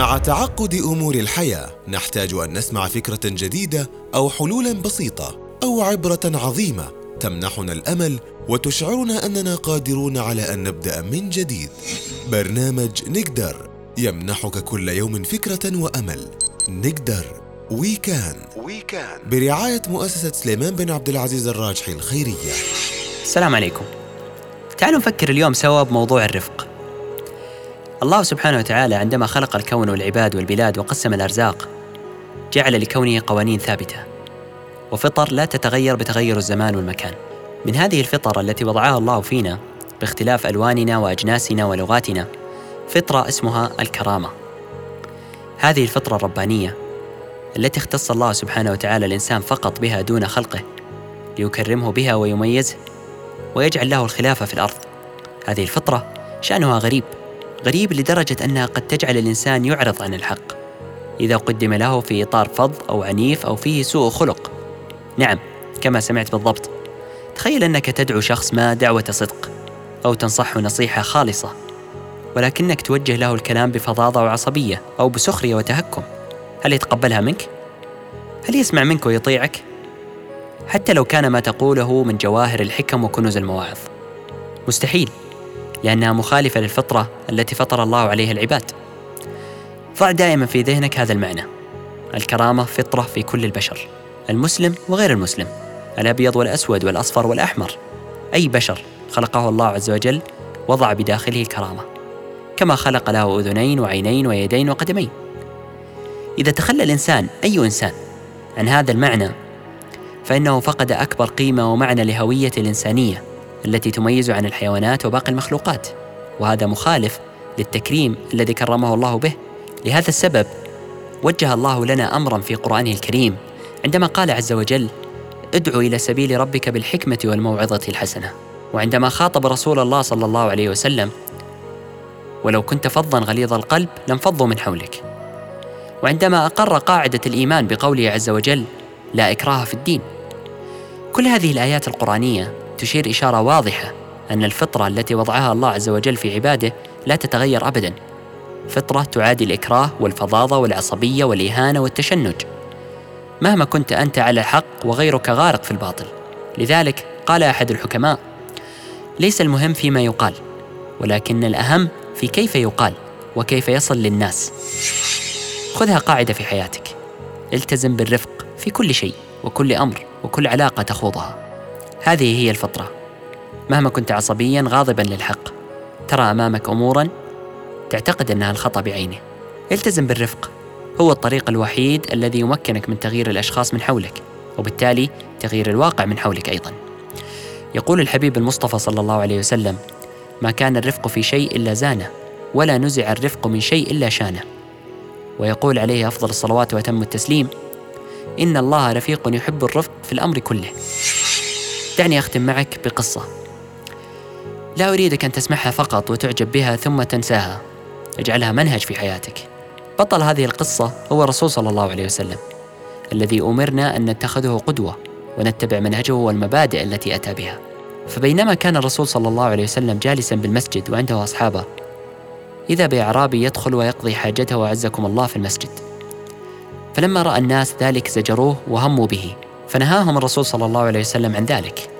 مع تعقد أمور الحياة نحتاج أن نسمع فكرة جديدة أو حلولا بسيطة أو عبرة عظيمة تمنحنا الأمل وتشعرنا أننا قادرون على أن نبدأ من جديد. برنامج نقدر يمنحك كل يوم فكرة وأمل. نقدر وي كان وي كان برعاية مؤسسة سليمان بن عبد العزيز الراجحي الخيرية. السلام عليكم. تعالوا نفكر اليوم سوا بموضوع الرفق. الله سبحانه وتعالى عندما خلق الكون والعباد والبلاد وقسم الأرزاق جعل لكونه قوانين ثابتة وفطر لا تتغير بتغير الزمان والمكان. من هذه الفطر التي وضعها الله فينا باختلاف ألواننا وأجناسنا ولغاتنا فطرة اسمها الكرامة. هذه الفطرة الربانية التي اختص الله سبحانه وتعالى الإنسان فقط بها دون خلقه ليكرمه بها ويميزه ويجعل له الخلافه في الأرض. هذه الفطرة شأنها غريب. غريب لدرجة أنها قد تجعل الإنسان يعرض عن الحق. إذا قدم له في إطار فظ أو عنيف أو فيه سوء خلق. نعم كما سمعت بالضبط. تخيل أنك تدعو شخص ما دعوة صدق أو تنصحه نصيحة خالصة ولكنك توجه له الكلام بفظاظة وعصبية أو بسخرية وتهكم. هل يتقبلها منك؟ هل يسمع منك ويطيعك؟ حتى لو كان ما تقوله من جواهر الحكم وكنوز المواعظ. مستحيل. لأنها مخالفة للفطرة التي فطر الله عليها العباد. ضع دائما في ذهنك هذا المعنى. الكرامة فطرة في كل البشر. المسلم وغير المسلم. الأبيض والأسود والأصفر والأحمر. أي بشر خلقه الله عز وجل وضع بداخله الكرامة. كما خلق له أذنين وعينين ويدين وقدمين. إذا تخلى الإنسان أي إنسان عن هذا المعنى فإنه فقد أكبر قيمة ومعنى لهويه الإنسانية. التي تميز عن الحيوانات وباقي المخلوقات وهذا مخالف للتكريم الذي كرمه الله به. لهذا السبب وجه الله لنا أمرا في قرآنه الكريم عندما قال عز وجل ادعو إلى سبيل ربك بالحكمة والموعظة الحسنة. وعندما خاطب رسول الله صلى الله عليه وسلم ولو كنت فظا غليظ القلب لانفضوا من حولك. وعندما أقر قاعدة الإيمان بقوله عز وجل لا إكراه في الدين. كل هذه الآيات القرآنية تشير إشارة واضحة أن الفطرة التي وضعها الله عز وجل في عباده لا تتغير ابدا. فطرة تعادي الإكراه والفظاظة والعصبية والإهانة والتشنج. مهما كنت أنت على الحق وغيرك غارق في الباطل. لذلك قال أحد الحكماء ليس المهم فيما يقال ولكن الأهم في كيف يقال وكيف يصل للناس. خذها قاعدة في حياتك. التزم بالرفق في كل شيء وكل أمر وكل علاقة تخوضها. هذه هي الفطرة. مهما كنت عصبيا غاضبا للحق ترى أمامك امورا تعتقد أنها الخطأ بعينه. التزم بالرفق. هو الطريق الوحيد الذي يمكنك من تغيير الأشخاص من حولك وبالتالي تغيير الواقع من حولك أيضا. يقول الحبيب المصطفى صلى الله عليه وسلم ما كان الرفق في شيء إلا زانه ولا نزع الرفق من شيء إلا شانه. ويقول عليه أفضل الصلوات وأتم التسليم إن الله رفيق يحب الرفق في الأمر كله. دعني أختم معك بقصة. لا أريدك أن تسمعها فقط وتعجب بها ثم تنساها. اجعلها منهج في حياتك. بطل هذه القصة هو الرسول صلى الله عليه وسلم الذي أمرنا أن نتخذه قدوة ونتبع منهجه والمبادئ التي أتى بها. فبينما كان الرسول صلى الله عليه وسلم جالسا بالمسجد وعنده أصحابه إذا بأعرابي يدخل ويقضي حاجته وعزكم الله في المسجد. فلما رأى الناس ذلك زجروه وهموا به. فنهاهم الرسول صلى الله عليه وسلم عن ذلك.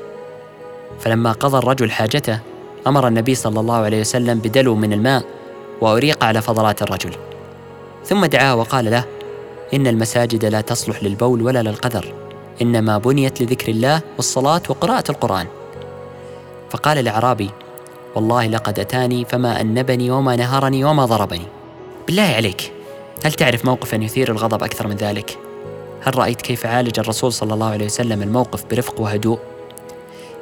فلما قضى الرجل حاجته أمر النبي صلى الله عليه وسلم بدلو من الماء وأريق على فضلات الرجل. ثم دعاه وقال له إن المساجد لا تصلح للبول ولا للقذر إنما بنيت لذكر الله والصلاة وقراءة القرآن. فقال الأعرابي والله لقد أتاني فما أنبني وما نهرني وما ضربني. بالله عليك هل تعرف موقفا يثير الغضب أكثر من ذلك؟ هل رأيت كيف عالج الرسول صلى الله عليه وسلم الموقف برفق وهدوء؟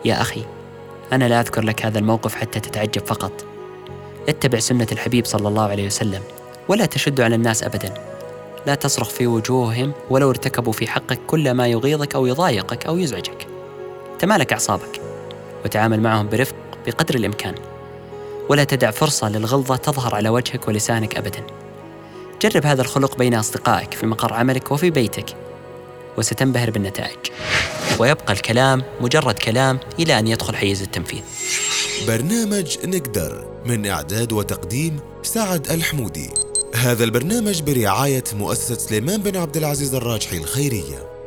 يا أخي أنا لا أذكر لك هذا الموقف حتى تتعجب فقط. اتبع سنة الحبيب صلى الله عليه وسلم ولا تشد على الناس ابدا. لا تصرخ في وجوههم ولو ارتكبوا في حقك كل ما يغيظك أو يضايقك أو يزعجك. تمالك أعصابك وتعامل معهم برفق بقدر الإمكان. ولا تدع فرصة للغلظة تظهر على وجهك ولسانك ابدا. جرب هذا الخلق بين أصدقائك في مقر عملك وفي بيتك وستنبهر بالنتائج. ويبقى الكلام مجرد كلام إلى أن يدخل حيز التنفيذ. برنامج نقدر من إعداد وتقديم سعد الحمودي. هذا البرنامج برعاية مؤسسة سليمان بن عبد العزيز الراجحي الخيرية.